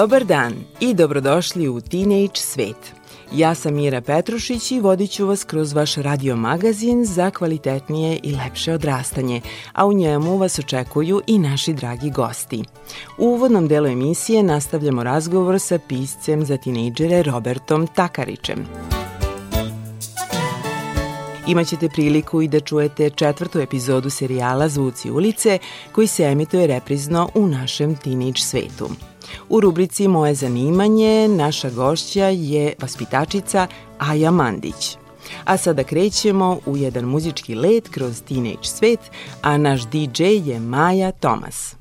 Dobar dan i dobrodošli u Teenage svet. Ja sam Mira Petrušić i vodit ću vas kroz vaš radio magazin za kvalitetnije i lepše odrastanje, a u njemu vas očekuju i naši dragi gosti. U uvodnom delu emisije nastavljamo razgovor sa piscem za tinejdžere Robertom Takarićem. Imaćete priliku i da čujete četvrtu epizodu serijala Zvuci ulice koji se emituje reprizno u našem teenage svetu. U rubrici Moje zanimanje naša gošća je vaspitačica Aja Mandić. A sada krećemo u jedan muzički let kroz teenage svet, a naš DJ je Maja Tomas.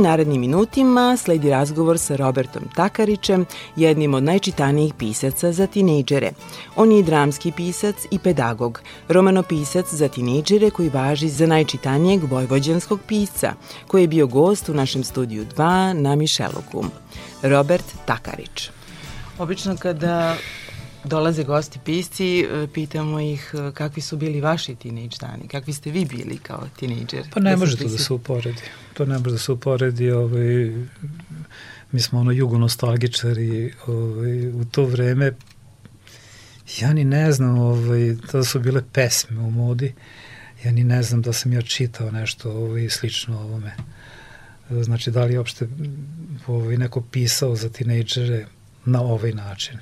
Narednim minutima sledi razgovor sa Robertom Takarićem, jednim od najčitanijih pisaca za tinejdžere. On je dramski pisac i pedagog, romanopisac za tinejdžere koji važi za najčitanijeg vojvođanskog pisca, koji je bio gost u našem studiju 2 na Mišeluku. Robert Takarić. Obično kada dolaze gosti pisci, e, pitamo ih e, kakvi su bili vaši tinejdž dani, kakvi ste vi bili kao tinejdžer? Pa ne da može to da se uporedi. To ne može da se uporedi. Ovaj, mi smo ono jugonostalgičari ovaj, u to vreme ja ni ne znam, ovaj, to su bile pesme u modi, ja ni ne znam da sam ja čitao nešto ovaj, slično ovome. Znači, da li je uopšte ovaj, neko pisao za tinejdžere na ovaj način.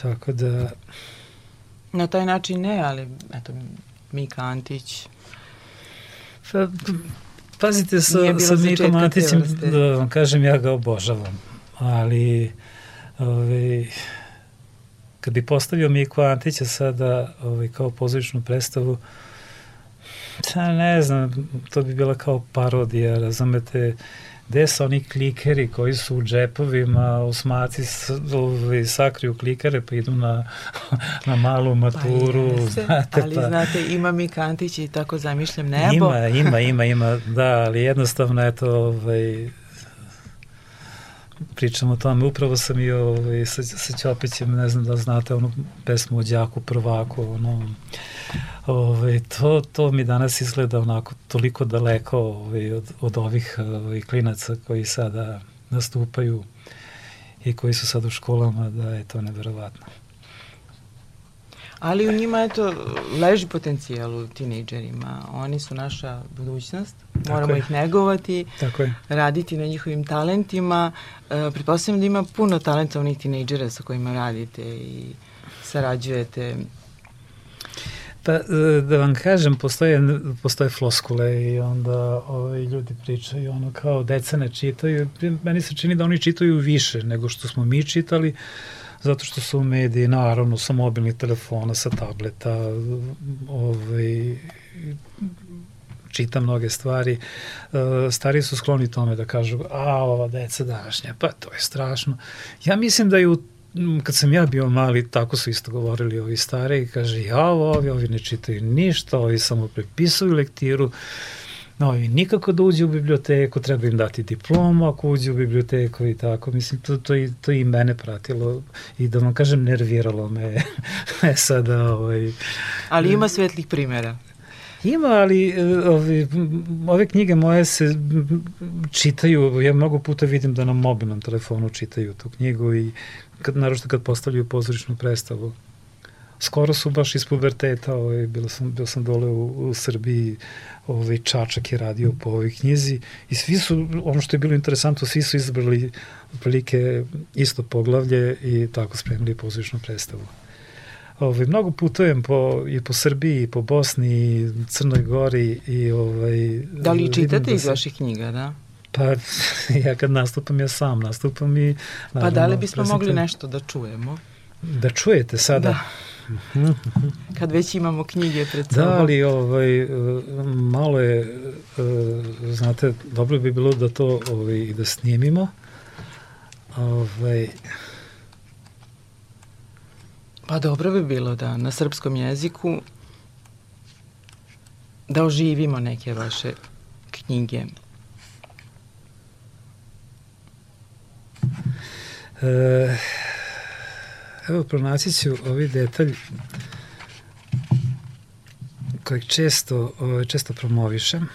Tako da... Na taj način ne, ali eto, Mika Antić... Pa, pazite, sa, sa Mikom Antićem, da vam kažem, ja ga obožavam. Ali, ovaj, kad bi postavio Miku Antića sada ovaj, kao pozoričnu predstavu, ja ne znam, to bi bila kao parodija, razumete, gde su oni klikeri koji su u džepovima, osmaci sakriju klikere pa idu na, na malu maturu. Pa jeste, znate, ali pa, znate, ima mi kantić i tako zamišljam nebo. Ima, ima, ima, ima, da, ali jednostavno, eto, ovaj, pričam o tome. Upravo sam i ovaj, sa, sa Ćopićem, ne znam da znate onu pesmu o Đaku prvaku, ono, ovaj, to, to mi danas izgleda onako toliko daleko ovaj, od, od ovih ovaj, klinaca koji sada nastupaju i koji su sad u školama, da je to neverovatno ali u njima eto, leži potencijal u tinejdžerima. Oni su naša budućnost, moramo ih negovati, Tako je. raditi na njihovim talentima. E, pretpostavljam da ima puno talentovnih tinejdžera sa kojima radite i sarađujete. Pa, e, da vam kažem, postoje, postoje floskule i onda ovaj, ljudi pričaju ono kao deca ne čitaju. Meni se čini da oni čitaju više nego što smo mi čitali. Uh, zato što su mediji, naravno, sa mobilnih telefona, sa tableta, ovaj, čita mnoge stvari. E, stari su skloni tome da kažu, a ova deca današnja, pa to je strašno. Ja mislim da i u kad sam ja bio mali, tako su isto govorili ovi stari, kaže, ja ovi, ovi ne čitaju ništa, ovi samo prepisuju lektiru, no, i nikako da uđe u biblioteku, treba im dati diplomu ako uđe u biblioteku i tako. Mislim, to, to, i, to i mene pratilo i da vam kažem, nerviralo me e, sada. Ovaj, Ali ima svetlih primjera. Ima, ali e, ove, ove knjige moje se čitaju, ja mnogo puta vidim da na mobilnom telefonu čitaju tu knjigu i kad, naravno kad postavljaju pozorišnu predstavu skoro su baš iz puberteta, ovaj, bilo sam, bio sam dole u, u Srbiji, ovaj, Čačak je radio po ovoj knjizi i svi su, ono što je bilo interesantno, svi su izbrali prilike isto poglavlje i tako spremili pozorišnu predstavu. Ovaj, mnogo putujem po, i po Srbiji, i po Bosni, i Crnoj Gori i ovaj... Da li čitate da iz vaših knjiga, da? Pa ja kad nastupam, ja sam nastupam i... Naravno, pa da li bismo mogli nešto da čujemo? Da čujete sada? Da. Kad već imamo knjige pred da, sobom. Da, ali ovaj, malo je, znate, dobro bi bilo da to ovaj, da snimimo. Ovaj, Pa dobro bi bilo da na srpskom jeziku da oživimo neke vaše knjige. E, Evo, pronaći ću ovaj detalj kojeg često, ovaj, često promovišem.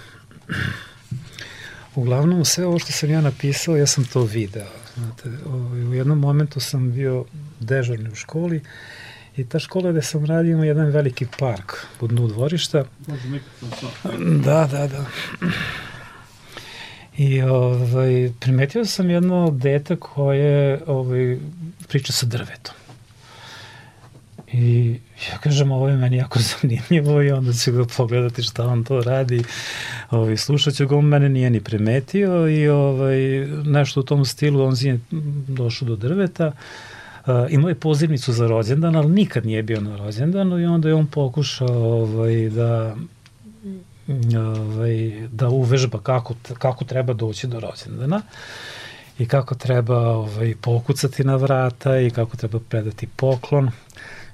Uglavnom, sve ovo što sam ja napisao, ja sam to video. Znate, ovaj, u jednom momentu sam bio dežurni u školi i ta škola gde sam radio ima jedan veliki park u dnu dvorišta. Da, da, da. I ovaj, primetio sam jedno dete koje ovaj, priča sa drvetom. I ja kažem, ovo je meni jako zanimljivo i onda ću ga pogledati šta on to radi. Ovaj, slušat ću ga, on mene nije ni primetio i ovaj, nešto u tom stilu, on je došao do drveta, Uh, imao je pozivnicu za rođendan, ali nikad nije bio na rođendanu i onda je on pokušao ovaj, da ovaj, da uvežba kako, kako treba doći do rođendana i kako treba ovaj, pokucati na vrata i kako treba predati poklon.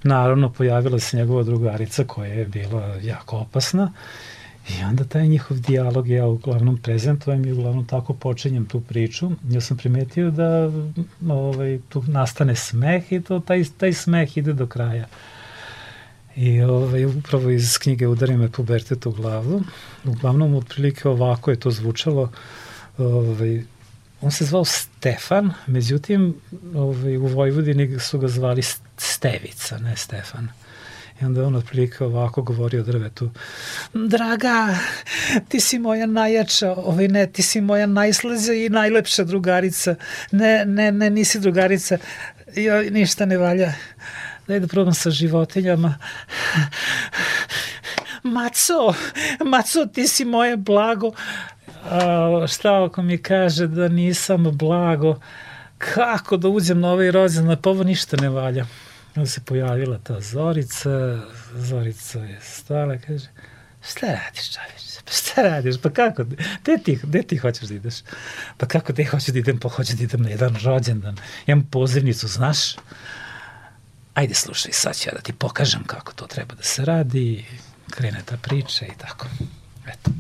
Naravno, pojavila se njegova drugarica koja je bila jako opasna I onda taj njihov dijalog ja uglavnom prezentujem i uglavnom tako počinjem tu priču. Ja sam primetio da ovaj, tu nastane smeh i to, taj, taj smeh ide do kraja. I ovaj, upravo iz knjige Udari me pubertet u glavu. Uglavnom, otprilike ovako je to zvučalo. Ovaj, on se zvao Stefan, međutim, ovaj, u Vojvodini su ga zvali Stevica, ne Stefan. I onda on otprilike ovako govori o drvetu. Draga, ti si moja najjača, ovaj ne, ti si moja najslađa i najlepša drugarica. Ne, ne, ne, nisi drugarica. Jo, ništa ne valja. Daj da probam sa životinjama. Maco, Maco, ti si moje blago. A, šta ako mi kaže da nisam blago? Kako da uđem na ovaj rođendan? Pa ovo ništa ne valja. Onda se pojavila ta Zorica, Zorica je stala, kaže, šta radiš čovječe, pa šta radiš, pa kako, gde ti, gde ti hoćeš da ideš? Pa kako, gde hoćeš da idem, pa hoću da idem na jedan rođendan, imam pozivnicu, znaš? Ajde slušaj, sad ću ja da ti pokažem kako to treba da se radi, krene ta priča i tako. Eto.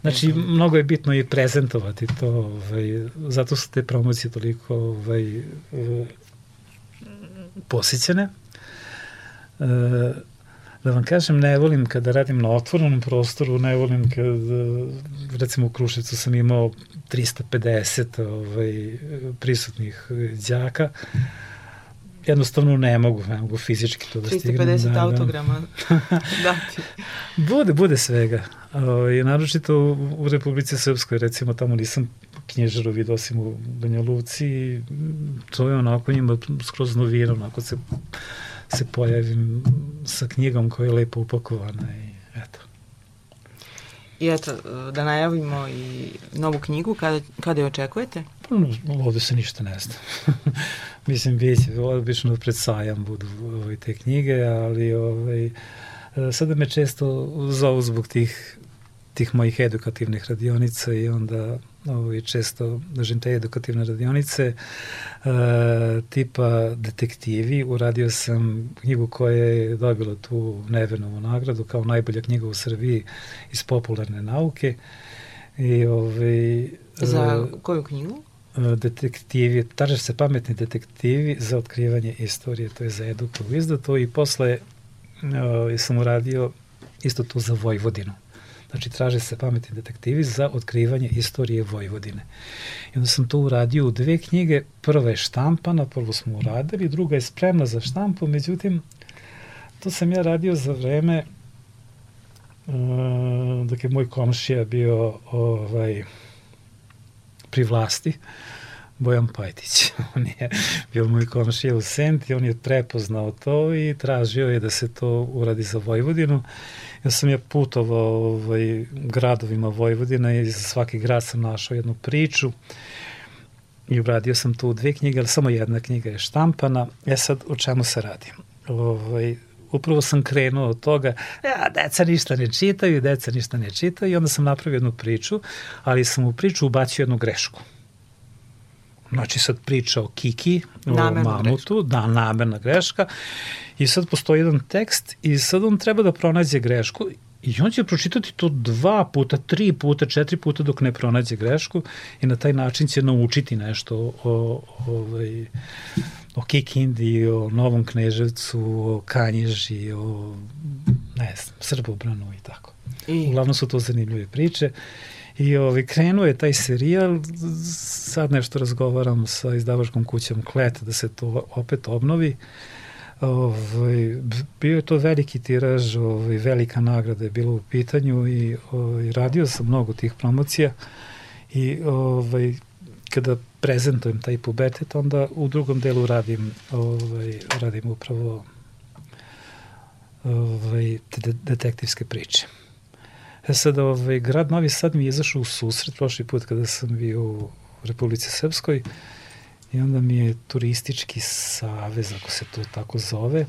Znači, mnogo je bitno i prezentovati to, ovaj, zato su te promocije toliko ovaj, posjećene. E, da vam kažem, ne volim kada radim na otvorenom prostoru, ne volim kad, recimo u Kruševcu sam imao 350 ovaj, prisutnih đaka, jednostavno ne mogu, ne mogu fizički to da stignem. 350 da, autograma dati. bude, bude svega. O, ovaj, I naročito u Republici Srpskoj, recimo tamo nisam knježaru vidio osim u Banja Luci, to je onako njima skroz novina, onako se, se pojavim sa knjigom koja je lepo upakovana i eto. I eto, da najavimo i novu knjigu, kada, kada je očekujete? Pa, ovde se ništa ne zna. Mislim, biće, obično pred sajam budu ovaj, te knjige, ali ovaj, sada me često zovu zbog tih, tih mojih edukativnih radionica i onda ovaj, često držim te edukativne radionice e, tipa detektivi. Uradio sam knjigu koja je dobila tu Nevenovu nagradu kao najbolja knjiga u Srbiji iz popularne nauke. I, ovaj, Za koju knjigu? detektivi, traže se pametni detektivi za otkrivanje istorije, to je za Edukovu izdato i posle uh, sam uradio isto to za Vojvodinu. Znači, traže se pametni detektivi za otkrivanje istorije Vojvodine. I onda sam to uradio u dve knjige. Prva je štampana, prvu smo uradili, druga je spremna za štampu, međutim, to sam ja radio za vreme uh, dok je moj komšija bio ovaj, pri vlasti, Bojan Pajtić. on je bio moj komšija u Senti, on je prepoznao to i tražio je da se to uradi za Vojvodinu. Ja sam je putovao ovaj, gradovima Vojvodina i za svaki grad sam našao jednu priču i uradio sam tu dve knjige, ali samo jedna knjiga je štampana. E sad, o čemu se radi? Ovaj, upravo sam krenuo od toga, ja, deca ništa ne čitaju, deca ništa ne čitaju i onda sam napravio jednu priču, ali sam u priču ubacio jednu grešku. Znači sad priča o Kiki, o namerna mamutu, greška. da, namerna greška. I sad postoji jedan tekst i sad on treba da pronađe grešku i on će pročitati to dva puta, tri puta, četiri puta dok ne pronađe grešku i na taj način će naučiti nešto o, o, ovaj, o Kikindi, o Novom Kneževcu, o Kanjiži, o ne znam, Srbobranu i tako. I... Uglavnom su to zanimljive priče. I ovaj, krenuo je taj serijal, sad nešto razgovaram sa izdavačkom kućom Klet da se to opet obnovi. Ovaj, bio je to veliki tiraž, ovaj, velika nagrada je bila u pitanju i ovaj, radio sam mnogo tih promocija i ovaj, kada prezentujem taj pubertet, onda u drugom delu radim, ovaj, radim upravo ovaj, te detektivske priče. E sad, ovaj, grad Novi Sad mi je izašao u susret prošli put kada sam bio u Republici Srpskoj i onda mi je turistički savez, ako se to tako zove,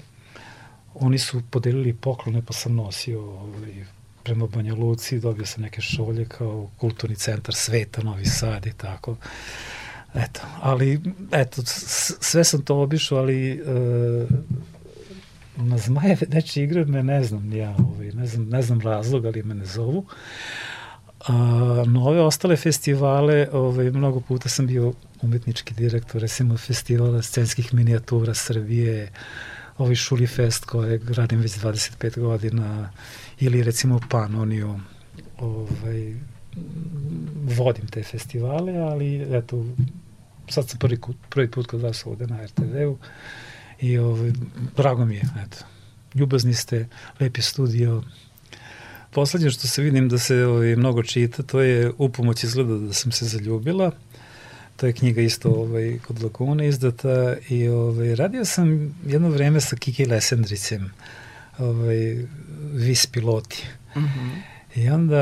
oni su podelili poklone pa sam nosio ovaj, prema Banja Luci, dobio sam neke šolje kao kulturni centar sveta, Novi Sad i tako. Eto, ali, eto, sve sam to obišao, ali e, na zmajeve nečije igre me ne znam ja, ovaj, ne, znam, ne znam razlog, ali me ne zovu. A, no ove ostale festivale, ovaj, mnogo puta sam bio umetnički direktor, recimo festivala scenskih minijatura Srbije, ovaj Šuli Fest kojeg radim već 25 godina, ili recimo Panoniju, ovaj, vodim te festivale, ali eto, sad sam prvi, prvi put kod vas ovde na RTV-u i ovaj, drago mi je, eto, ljubazni ste, lepi studio, Poslednje što se vidim da se ovaj, mnogo čita, to je upomoć izgleda da sam se zaljubila. To je knjiga isto ovaj, kod Lagune izdata i ovaj, radio sam jedno vreme sa Kiki Lesendricem, ovaj, vis piloti. Mm -hmm. I onda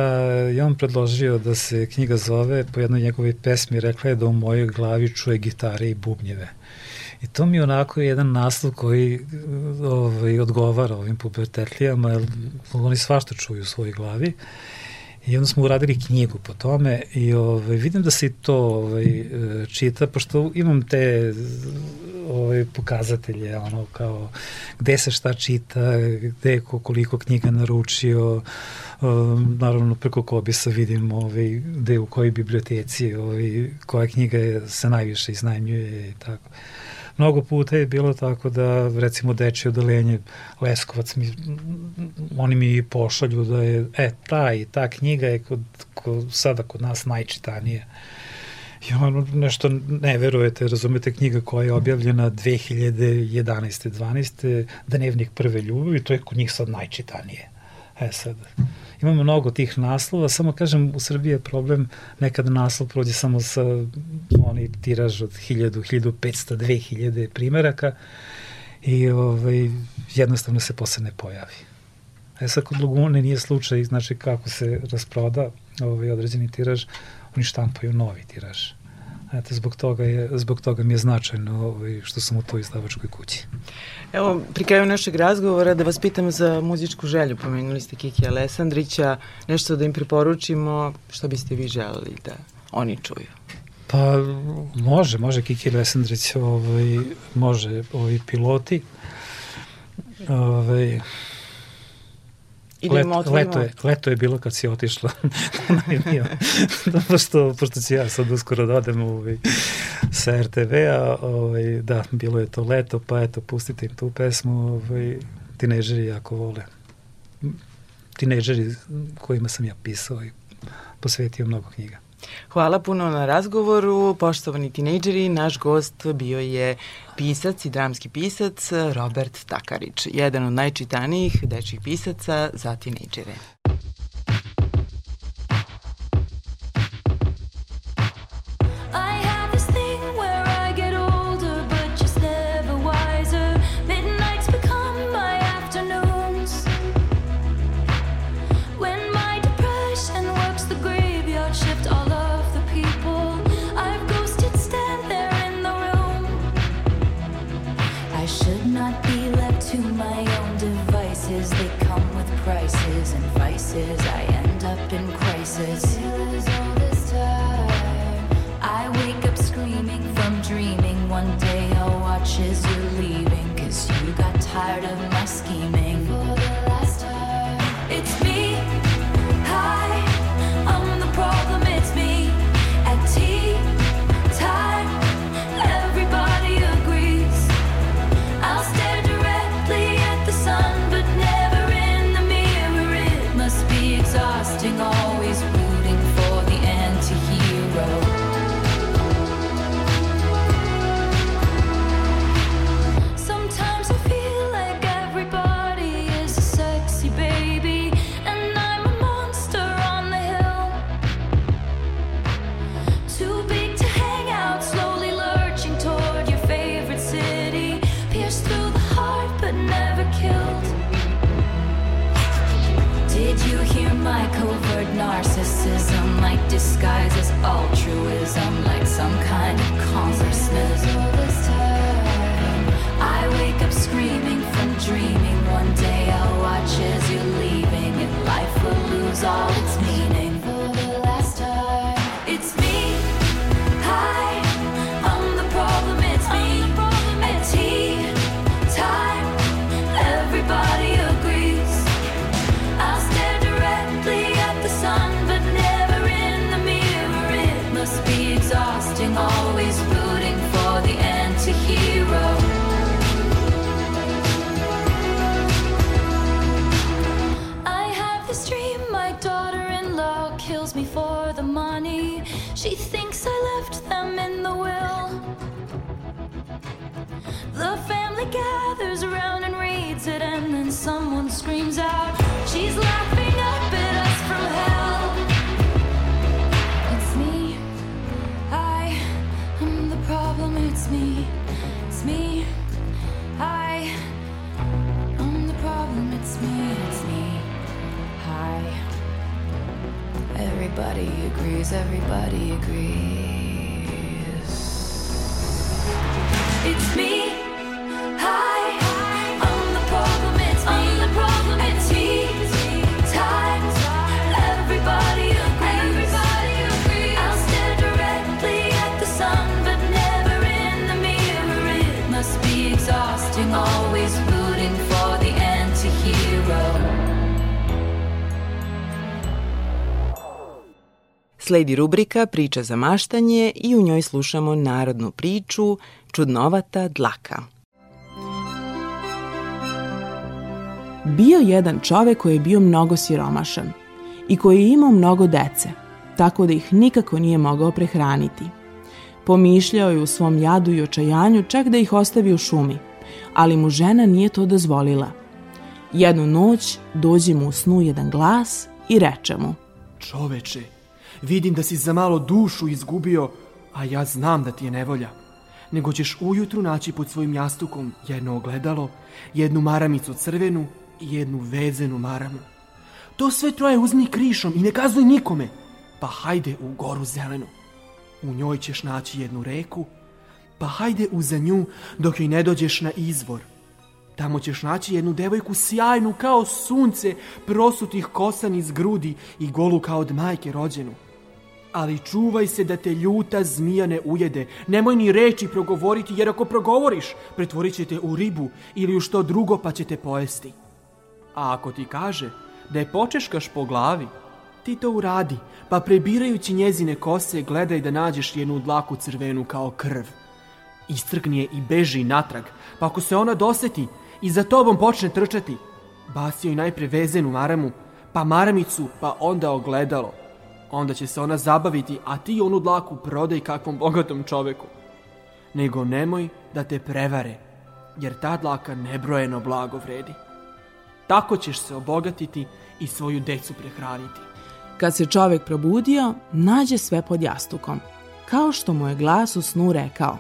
je on predložio da se knjiga zove po jednoj njegovoj pesmi, rekla je da u mojoj glavi čuje gitare i bubnjeve. I to mi je onako jedan naslov koji ovaj, odgovara ovim pubertetlijama, jer oni svašta čuju u svojoj glavi. I onda smo uradili knjigu po tome i ovaj, vidim da se to ovaj, čita, pošto imam te ovaj, pokazatelje, ono kao gde se šta čita, gde ko, koliko knjiga naručio, um, naravno preko Kobisa vidim ovaj, gde u kojoj biblioteci, ovaj, koja knjiga je, se najviše iznajmljuje i tako mnogo puta je bilo tako da recimo dečje odelenje Leskovac mi, oni mi pošalju da je e ta i ta knjiga je kod, kod, sada kod nas najčitanija i ono nešto ne verujete, razumete knjiga koja je objavljena 2011. 12. Dnevnik prve ljubavi, to je kod njih sad najčitanije. E sad, imamo mnogo tih naslova, samo kažem u Srbiji je problem nekad naslov prođe samo sa oni tiraž od 1000, 1500, 2000 primeraka i ovaj, jednostavno se posle ne pojavi. E sad kod Lugune nije slučaj, znači kako se rasproda ovaj, određeni tiraž, oni štampaju novi tiraž. Eto, zbog toga, je, zbog toga mi je značajno ovaj, što sam u toj izdavačkoj kući. Evo, pri kraju našeg razgovora da vas pitam za muzičku želju. Pomenuli ste Kiki Alessandrića, nešto da im preporučimo, što biste vi želeli da oni čuju? Pa može, može Kiki Alessandrić, ovaj, može ovi piloti. Ovaj, Idemo, Let, leto, je, leto je bilo kad si otišla pošto, pošto ću ja sad uskoro da odem ovaj, sa RTV-a, ovaj, da, bilo je to leto, pa eto, pustite im tu pesmu, ovaj, tinežeri jako vole. Tinežeri kojima sam ja pisao i posvetio mnogo knjiga. Hvala puno na razgovoru. Poštovani tinejdžeri, naš gost bio je pisac i dramski pisac Robert Takarić, jedan od najčitanijih dečjih pisaca za tinejdžere. to my own devices. They come with prices and vices. I end up in crisis. I wake up screaming from dreaming. One day I'll watch as you're leaving. Cause you got tired of me. The family gathers around and reads it, and then someone screams out, She's laughing up at us from hell. It's me. I am the problem. It's me. It's me. I am the problem. It's me. It's me. Hi. Everybody agrees. Everybody agrees. It's me. Sledi rubrika Priča za maštanje i u njoj slušamo narodnu priču Čudnovata dlaka. Bio jedan čovek koji je bio mnogo siromašan i koji je imao mnogo dece, tako da ih nikako nije mogao prehraniti. Pomišljao je u svom jadu i očajanju čak da ih ostavi u šumi, ali mu žena nije to dozvolila. Jednu noć dođe mu u snu jedan glas i reče mu Čoveče, vidim da si za malo dušu izgubio, a ja znam da ti je nevolja. Nego ćeš ujutru naći pod svojim jastukom jedno ogledalo, jednu maramicu crvenu jednu vezenu maramu. To sve troje uzmi krišom i ne kazuj nikome, pa hajde u goru zelenu. U njoj ćeš naći jednu reku, pa hajde uza nju dok joj ne dođeš na izvor. Tamo ćeš naći jednu devojku sjajnu kao sunce, prosutih kosan iz grudi i golu kao od majke rođenu. Ali čuvaj se da te ljuta zmija ne ujede. Nemoj ni reči progovoriti, jer ako progovoriš, pretvorit će te u ribu ili u što drugo pa će te pojesti. A ako ti kaže da je počeškaš po glavi, ti to uradi, pa prebirajući njezine kose gledaj da nađeš jednu dlaku crvenu kao krv. Istrgni je i beži natrag, pa ako se ona doseti i za tobom počne trčati, basi joj najpre vezenu maramu, pa maramicu, pa onda ogledalo. Onda će se ona zabaviti, a ti onu dlaku prodaj kakvom bogatom čoveku. Nego nemoj da te prevare, jer ta dlaka nebrojeno blago vredi. Tako ćeš se obogatiti i svoju decu prehraniti. Kad se čovek probudio, nađe sve pod jastukom, kao što mu je glas u snu rekao.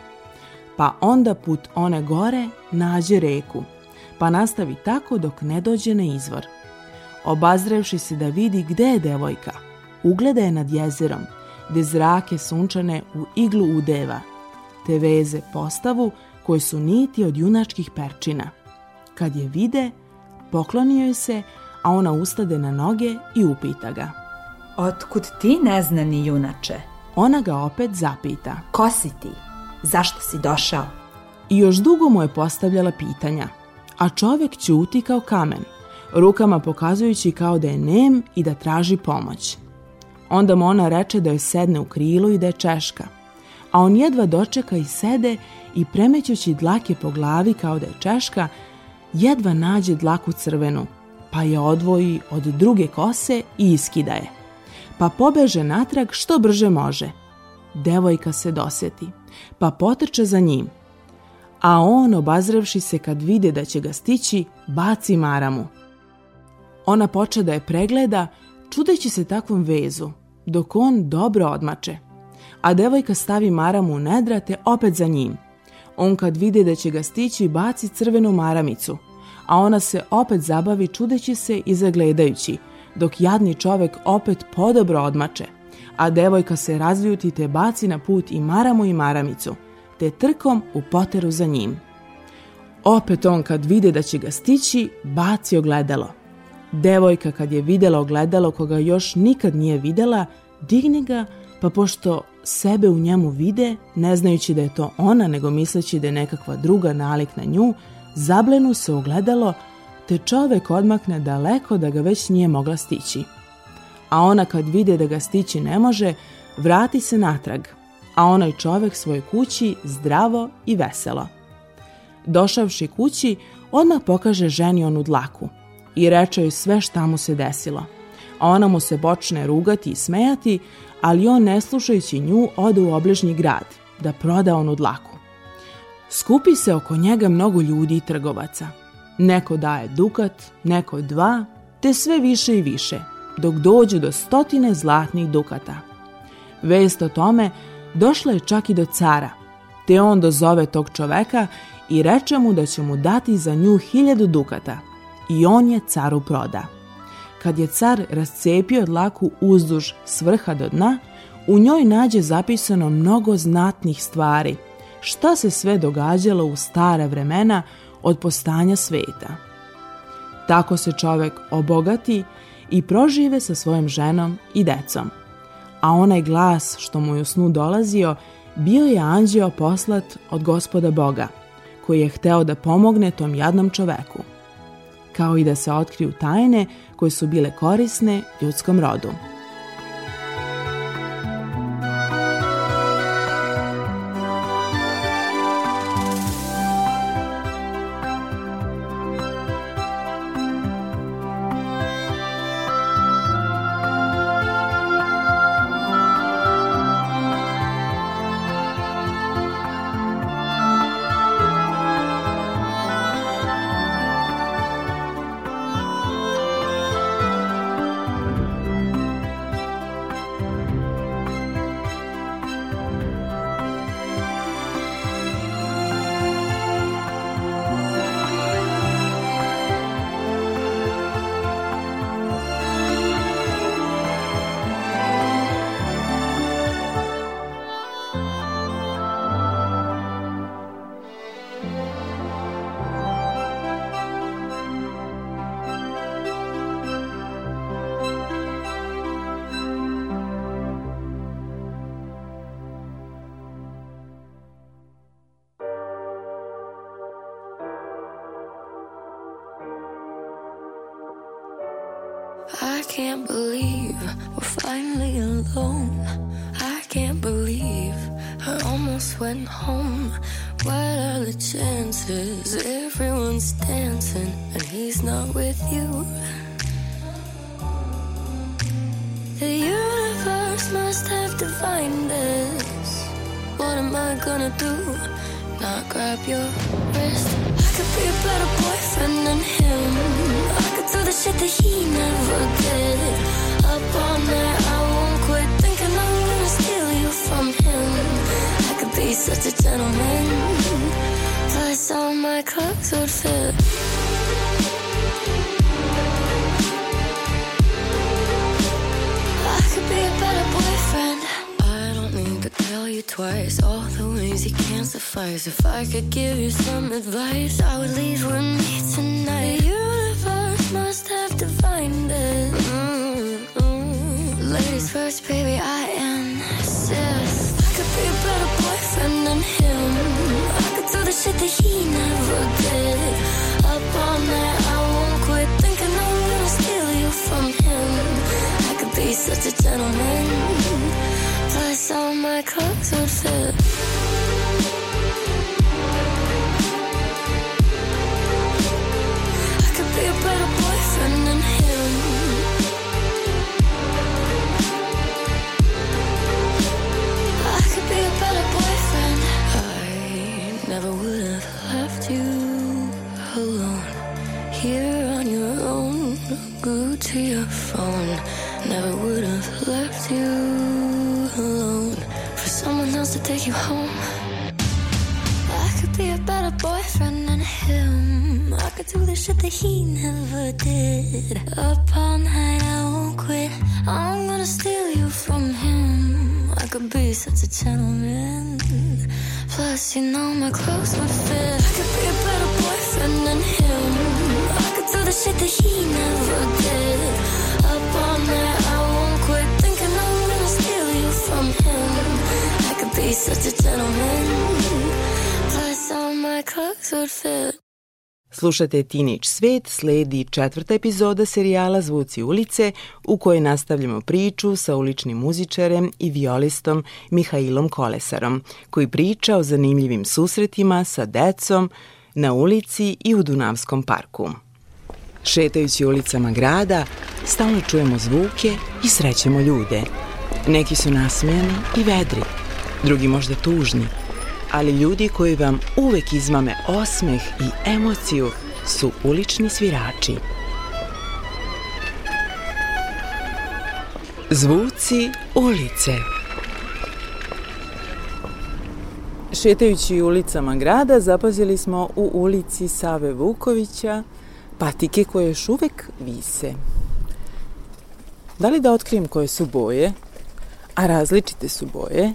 Pa onda put one gore nađe reku, pa nastavi tako dok ne dođe na izvor. Obazrevši se da vidi gde je devojka, ugleda je nad jezerom, gde zrake sunčane u iglu udeva, te veze postavu koje su niti od junačkih perčina. Kad je vide, poklonio joj se, a ona ustade na noge i upita ga. Otkud ti neznani junače? Ona ga opet zapita. Ko si ti? Zašto si došao? I još dugo mu je postavljala pitanja, a čovek ćuti kao kamen, rukama pokazujući kao da je nem i da traži pomoć. Onda mu ona reče da joj sedne u krilo i da je češka, a on jedva dočeka i sede i premećući dlake po glavi kao da je češka, jedva nađe dlaku crvenu, pa je odvoji od druge kose i iskida je. Pa pobeže natrag što brže može. Devojka se doseti, pa potrče za njim. A on, obazrevši se kad vide da će ga stići, baci maramu. Ona poče da je pregleda, čudeći se takvom vezu, dok on dobro odmače. A devojka stavi maramu u nedra te opet za njim. On kad vide da će ga stići, baci crvenu maramicu, a ona se opet zabavi čudeći se i zagledajući, dok jadni čovek opet podobro odmače, a devojka se razljuti te baci na put i maramu i maramicu, te trkom u poteru za njim. Opet on kad vide da će ga stići, baci ogledalo. Devojka kad je videla ogledalo koga još nikad nije videla, digne ga, pa pošto sebe u njemu vide, ne znajući da je to ona, nego misleći da je nekakva druga nalik na nju, zablenu se ogledalo, te čovek odmakne daleko da ga već nije mogla stići. A ona kad vide da ga stići ne može, vrati se natrag, a onaj čovek svoj kući zdravo i veselo. Došavši kući, odmah pokaže ženi onu dlaku i reče joj sve šta mu se desilo. A ona mu se počne rugati i smejati, ali on ne slušajući nju ode u obližnji grad da proda onu dlaku. Skupi se oko njega mnogo ljudi i trgovaca. Neko daje dukat, neko dva, te sve više i više, dok dođu do stotine zlatnih dukata. Vest o tome došla je čak i do cara, te on dozove tog čoveka i reče mu da će mu dati za nju hiljadu dukata. I on je caru proda. Kad je car rascepio dlaku uzduž s vrha do dna, u njoj nađe zapisano mnogo znatnih stvari, šta se sve događalo u stara vremena od postanja sveta. Tako se čovek obogati i prožive sa svojom ženom i decom. A onaj glas što mu je u snu dolazio bio je anđeo poslat od gospoda Boga, koji je hteo da pomogne tom jadnom čoveku, kao i da se otkriju tajne koje su bile korisne ljudskom rodu. Went home. What are the chances? Everyone's dancing and he's not with you. The universe must have defined this. What am I gonna do? Not grab your wrist. I could be a better boyfriend than him. I could do the shit that he never did. Up all night, I won't quit thinking I'm gonna steal you from him. Be such a gentleman. Plus, all my clothes would fit. I could be a better boyfriend. I don't need to tell you twice all the ways you can't suffice. If I could give you some advice, I would leave with me tonight. The universe must have defined it. Mm-mm. Ladies first, baby, I insist. Shit that he never did. Up all night, I won't quit thinking I'm gonna steal you from him. I could be such a gentleman. Plus, all my clothes would fit. That he never did. Up all night, I won't quit. I'm gonna steal you from him. I could be such a gentleman. Plus, you know my clothes would fit. I could be a better boyfriend than him. I could do the shit that he never did. Up all night, I won't quit thinking I'm gonna steal you from him. I could be such a gentleman. Plus, all my clothes would fit. Slušate Teenage Svet, sledi četvrta epizoda serijala Zvuci ulice u kojoj nastavljamo priču sa uličnim muzičarem i violistom Mihailom Kolesarom, koji priča o zanimljivim susretima sa decom na ulici i u Dunavskom parku. Šetajući ulicama grada, stalno čujemo zvuke i srećemo ljude. Neki su nasmejani i vedri, drugi možda tužni, ali ljudi koji vam uvek izmame osmeh i emociju su ulični svirači. Zvuci ulice Šetajući ulicama grada zapazili smo u ulici Save Vukovića patike koje još uvek vise. Da li da otkrijem koje su boje? A različite su boje.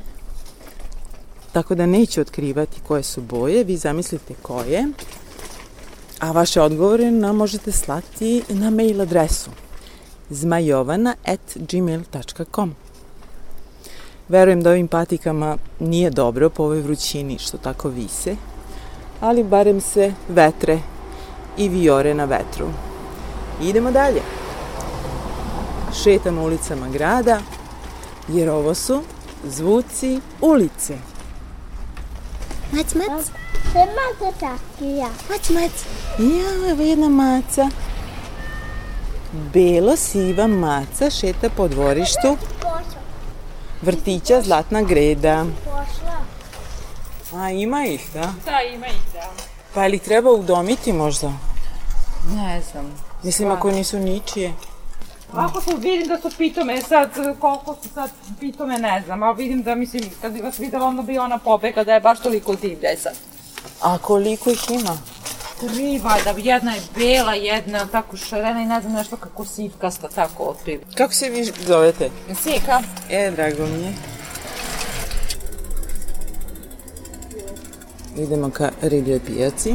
Tako da neću otkrivati koje su boje, vi zamislite koje. A vaše odgovore nam možete slati na mail adresu zmajovana.gmail.com Verujem da ovim patikama nije dobro po ovoj vrućini što tako vise, ali barem se vetre i viore na vetru. Idemo dalje. Šetam ulicama grada, jer ovo su zvuci ulice. Mac, mac. Sve maca čakija. Mac, mac. Ja, evo jedna maca. Belo-siva maca šeta po dvorištu vrtića Zlatna greda. Pošla. A ima ih, da? Da, ima ih, da. Pa ili treba udomiti možda? Ne znam. Mislim, ako nisu ničije. Ako su, vidim da su pitome, sad, koliko su sad pitome, ne znam, a vidim da, mislim, kad bi vas videla, onda bi ona pobega da je baš toliko divlja sad. A koliko ih ima? Tri, valjda, jedna je bela, jedna tako šarena i ne znam nešto kako sivkasta, tako otprilike. Kako se vi zovete? Sika, E, drago mi je. Idemo ka ribljoj pijaci.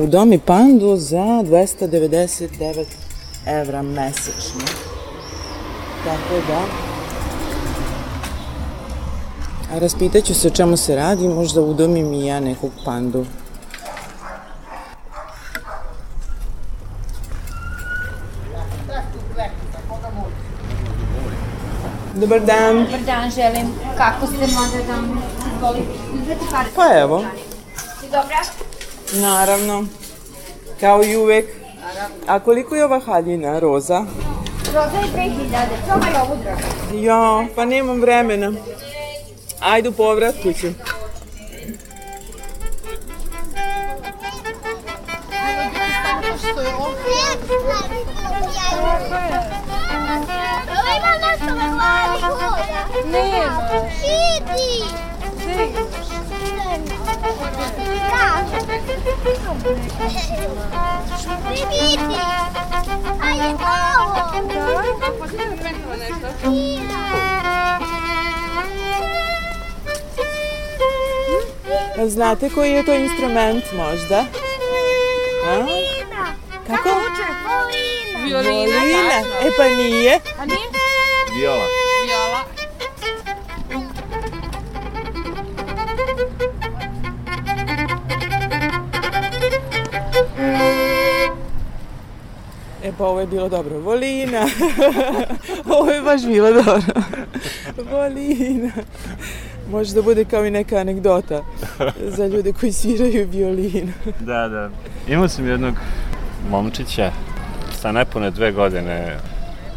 U domi pandu za 299 evra mesečno. Tako da... A raspitaću se o čemu se radi, možda udomim i ja nekog pandu. Dobar dan. Dobar dan, želim. Kako ste, mlada dama? Izvolite. Uzmete kartu. Pa evo, dobra? Naravno. Kao i uvek. A koliko je ova haljina, roza? Roza je 2000. Probaj ovu dragu. Ja, pa nemam vremena. Ajde u povratku ću. Vidi. Ajde ovo. A znate koji je to instrument možda? A? Kako? Violina. Violina. E pa nije. Viola. Pa ovo je bilo dobro. Volina. ovo je baš bilo dobro. Volina. Može da bude kao i neka anegdota za ljude koji sviraju violinu. Da, da. Imao sam jednog momčića sa nepune dve godine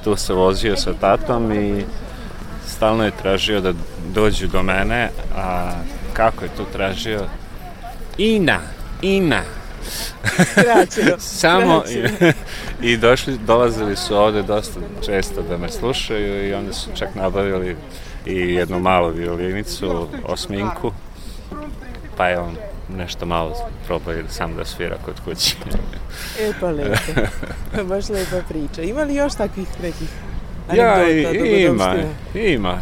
tu se vozio sa tatom i stalno je tražio da dođu do mene, a kako je to tražio? Ina, Ina. Kraćeno. Samo i, i došli, dolazili su ovde dosta često da me slušaju i onda su čak nabavili i jednu malu violinicu, osminku, pa je on nešto malo probao sam da svira kod kuće. E pa lepo. Baš lepa priča. Ima li još takvih nekih Ja, anegdota? i, ima, ima.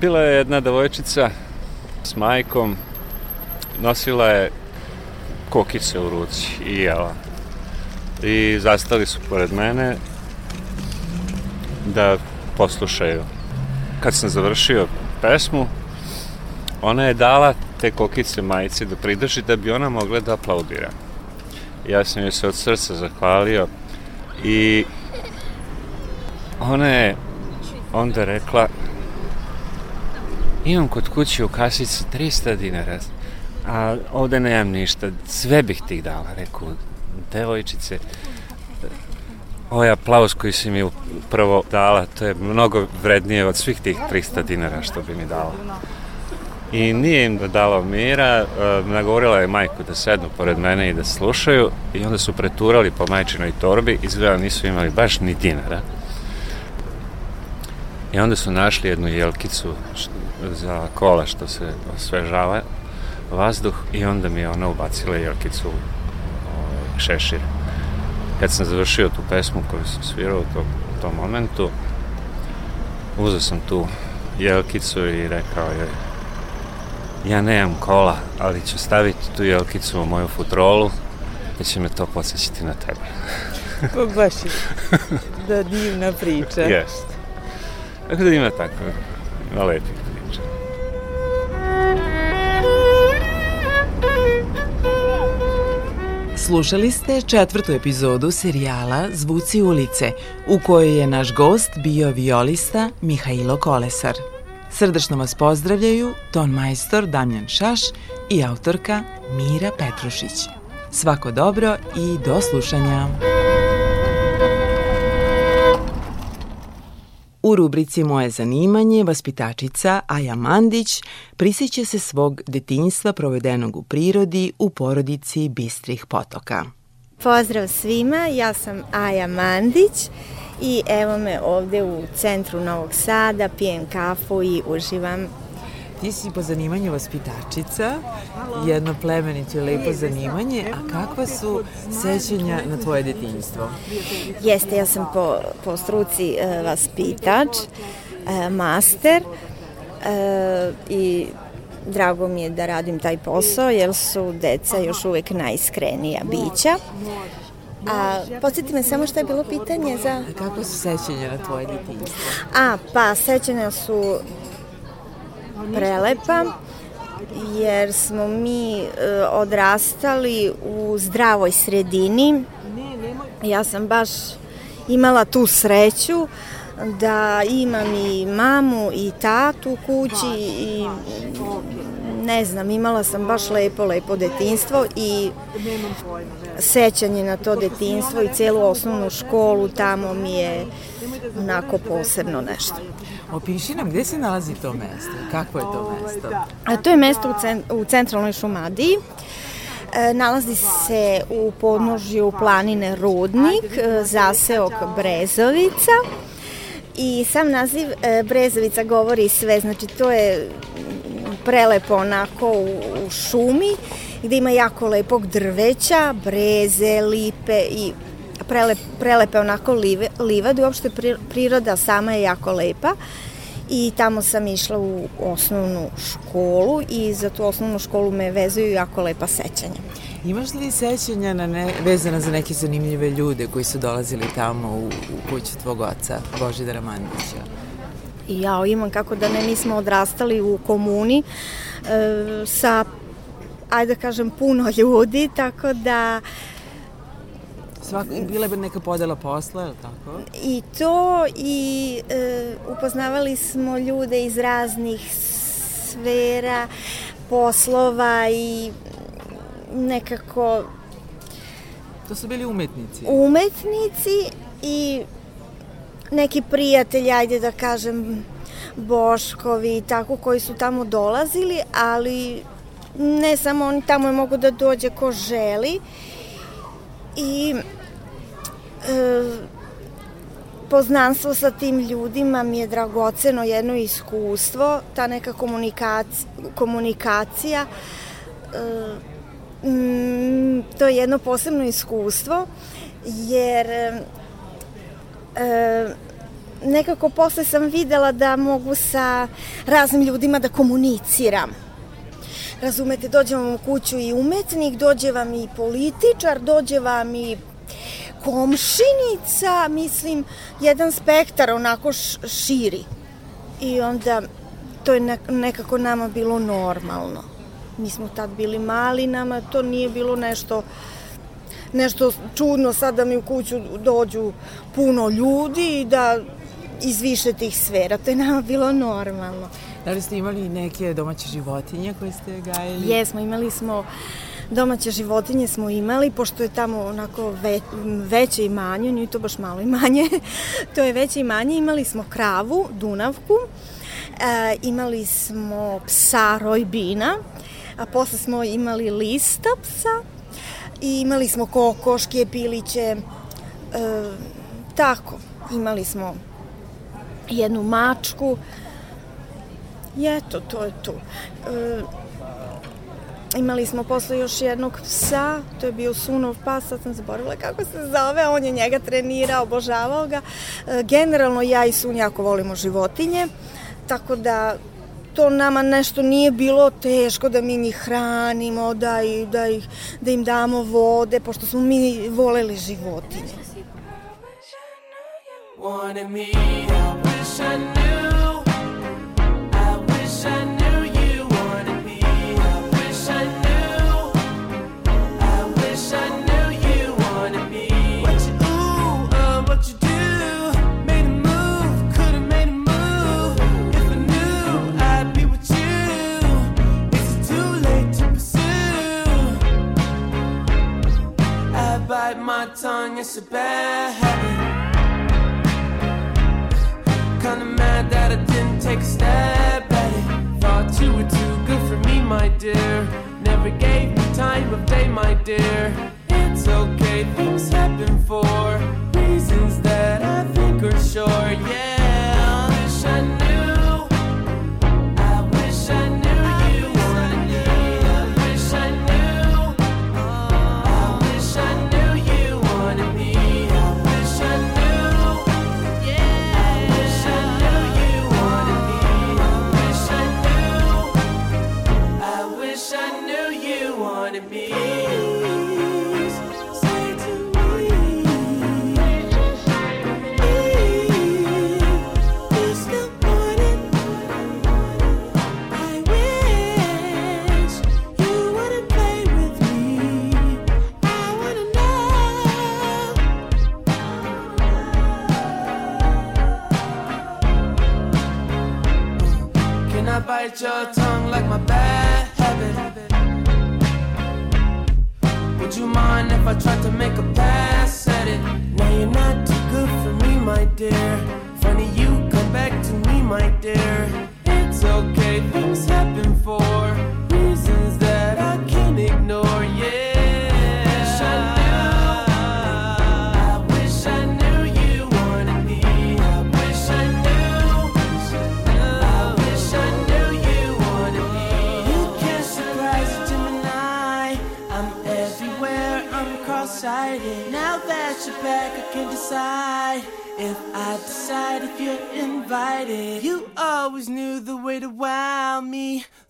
Bila je jedna devojčica s majkom, nosila je kokice u ruci i jela. I zastali su pored mene da poslušaju. Kad sam završio pesmu, ona je dala te kokice majici da pridrži da bi ona mogla da aplaudira. Ja sam joj se od srca zahvalio i ona je onda rekla imam kod kuće u kasici 300 dinara a ovde nemam ništa sve bih ti dala rekao devojčice ovaj aplauz koji si mi prvo dala, to je mnogo vrednije od svih tih 300 dinara što bi mi dala. I nije im da dalo mira, e, nagovorila je majku da sednu pored mene i da slušaju i onda su preturali po majčinoj torbi, izgleda nisu imali baš ni dinara. I onda su našli jednu jelkicu za kola što se osvežava vazduh i onda mi je ona ubacila jelkicu ovaj, šešir. Kad sam završio tu pesmu koju sam svirao u tom, tom momentu, uzeo sam tu jelkicu i rekao je ja nemam kola, ali ću staviti tu jelkicu u moju futrolu da će me to podsjećati na tebe. Pa baš je da divna priča. Jest. Tako da ima tako, ima lepih Slušali ste četvrtu epizodu serijala Zvuci ulice, u kojoj je naš gost bio violista Mihajlo Kolesar. Srdačno vas pozdravljaju ton majstor Damjan Šaš i autorka Mira Petrušić. Svako dobro i do slušanja. U rubrici Moje zanimanje vaspitačica Aja Mandić prisjeća se svog detinjstva provedenog u prirodi u porodici Bistrih potoka. Pozdrav svima, ja sam Aja Mandić i evo me ovde u centru Novog Sada, pijem kafu i uživam. Ti si po zanimanju vaspitačica, jedno plemenito i lepo zanimanje, a kakva su sećanja na tvoje detinjstvo? Jeste, ja sam po, po struci e, vaspitač, e, master e, i drago mi je da radim taj posao jer su deca još uvek najiskrenija bića. A podsjeti me samo što je bilo pitanje za... A kakva su sećanja na tvoje detinjstvo? A, pa sećanja su prelepa jer smo mi e, odrastali u zdravoj sredini. Ja sam baš imala tu sreću da imam i mamu i tatu u kući i ne znam, imala sam baš lepo, lepo detinstvo i sećanje na to detinstvo i celu osnovnu školu tamo mi je onako posebno nešto. Opiši nam gde se nalazi to mesto, kakvo je to mesto? A to je mesto u, cen, u centralnoj Šumadiji. E, nalazi se u podnožju planine Rudnik, zaseok Brezovica. I sam naziv e, Brezovica govori sve, znači to je prelepo onako u, u šumi gde ima jako lepog drveća, breze, lipe i prelep, prelepe onako live, livade, uopšte pri- priroda sama je jako lepa i tamo sam išla u osnovnu školu i za tu osnovnu školu me vezuju jako lepa sećanja. Imaš li sećanja na ne, vezana za neke zanimljive ljude koji su dolazili tamo u, u kuću tvog oca, Božidara Mandića? Ja imam kako da ne, mi smo odrastali u komuni e, sa, ajde da kažem, puno ljudi, tako da Svak, bila je neka podela posla, je li tako? i to i e, upoznavali smo ljude iz raznih sfera, poslova i nekako To su bili umetnici. umetnici i neki prijatelji, ajde da kažem, Boškovi i tako koji su tamo dolazili, ali ne samo oni tamo je mogu da dođe ko želi i poznanstvo sa tim ljudima mi je dragoceno jedno iskustvo, ta neka komunikacija, komunikacija e, to je jedno posebno iskustvo jer e, nekako posle sam videla da mogu sa raznim ljudima da komuniciram. Razumete, dođe vam u kuću i umetnik, dođe vam i političar, dođe vam i komšinica, mislim, jedan spektar onako širi. I onda to je ne- nekako nama bilo normalno. Mi smo tad bili mali, nama to nije bilo nešto nešto čudno sad da mi u kuću dođu puno ljudi i da iz više tih sfera. To je nama bilo normalno. Da li ste imali neke domaće životinje koje ste gajili? Jesmo, imali smo Domaće životinje smo imali, pošto je tamo onako ve, veće manje, nije to baš malo i manje, to je veće i manje, imali smo kravu, dunavku, e, imali smo psa rojbina, a posle smo imali lista psa i imali smo kokoške, piliće, e, tako, imali smo jednu mačku i eto, to je to. E, Imali smo posle još jednog psa, to je bio Sunov pas, sad sam zaboravila kako se zove, on je njega trenirao, obožavao ga. E, generalno ja i Sun jako volimo životinje, tako da to nama nešto nije bilo teško da mi njih hranimo, da, i, da, ih, da im damo vode, pošto smo mi voleli životinje. Wanted me, I wish I knew about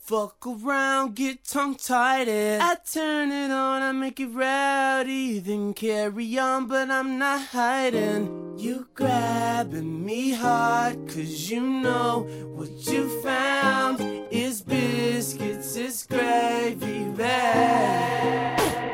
Fuck around, get tongue tied. I turn it on, I make it rowdy, then carry on, but I'm not hiding. You grabbing me hard, cause you know what you found is biscuits, is gravy bag.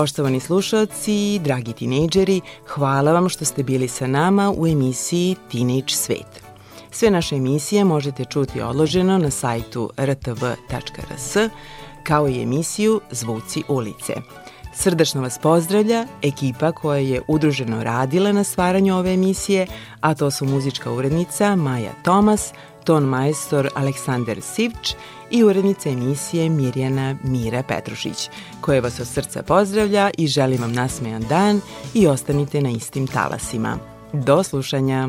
Poštovani slušalci, dragi tinejdžeri, hvala vam što ste bili sa nama u emisiji Teenage svet. Sve naše emisije možete čuti odloženo na sajtu rtv.rs, kao i emisiju Zvuci ulice. Srdačno vas pozdravlja ekipa koja je udruženo radila na stvaranju ove emisije, a to su muzička urednica Maja Tomas, ton majstor Aleksandar Sivč i urednica emisije Mirjana Mira Petrušić, koja vas od srca pozdravlja i želi vam nasmejan dan i ostanite na istim talasima. Do slušanja!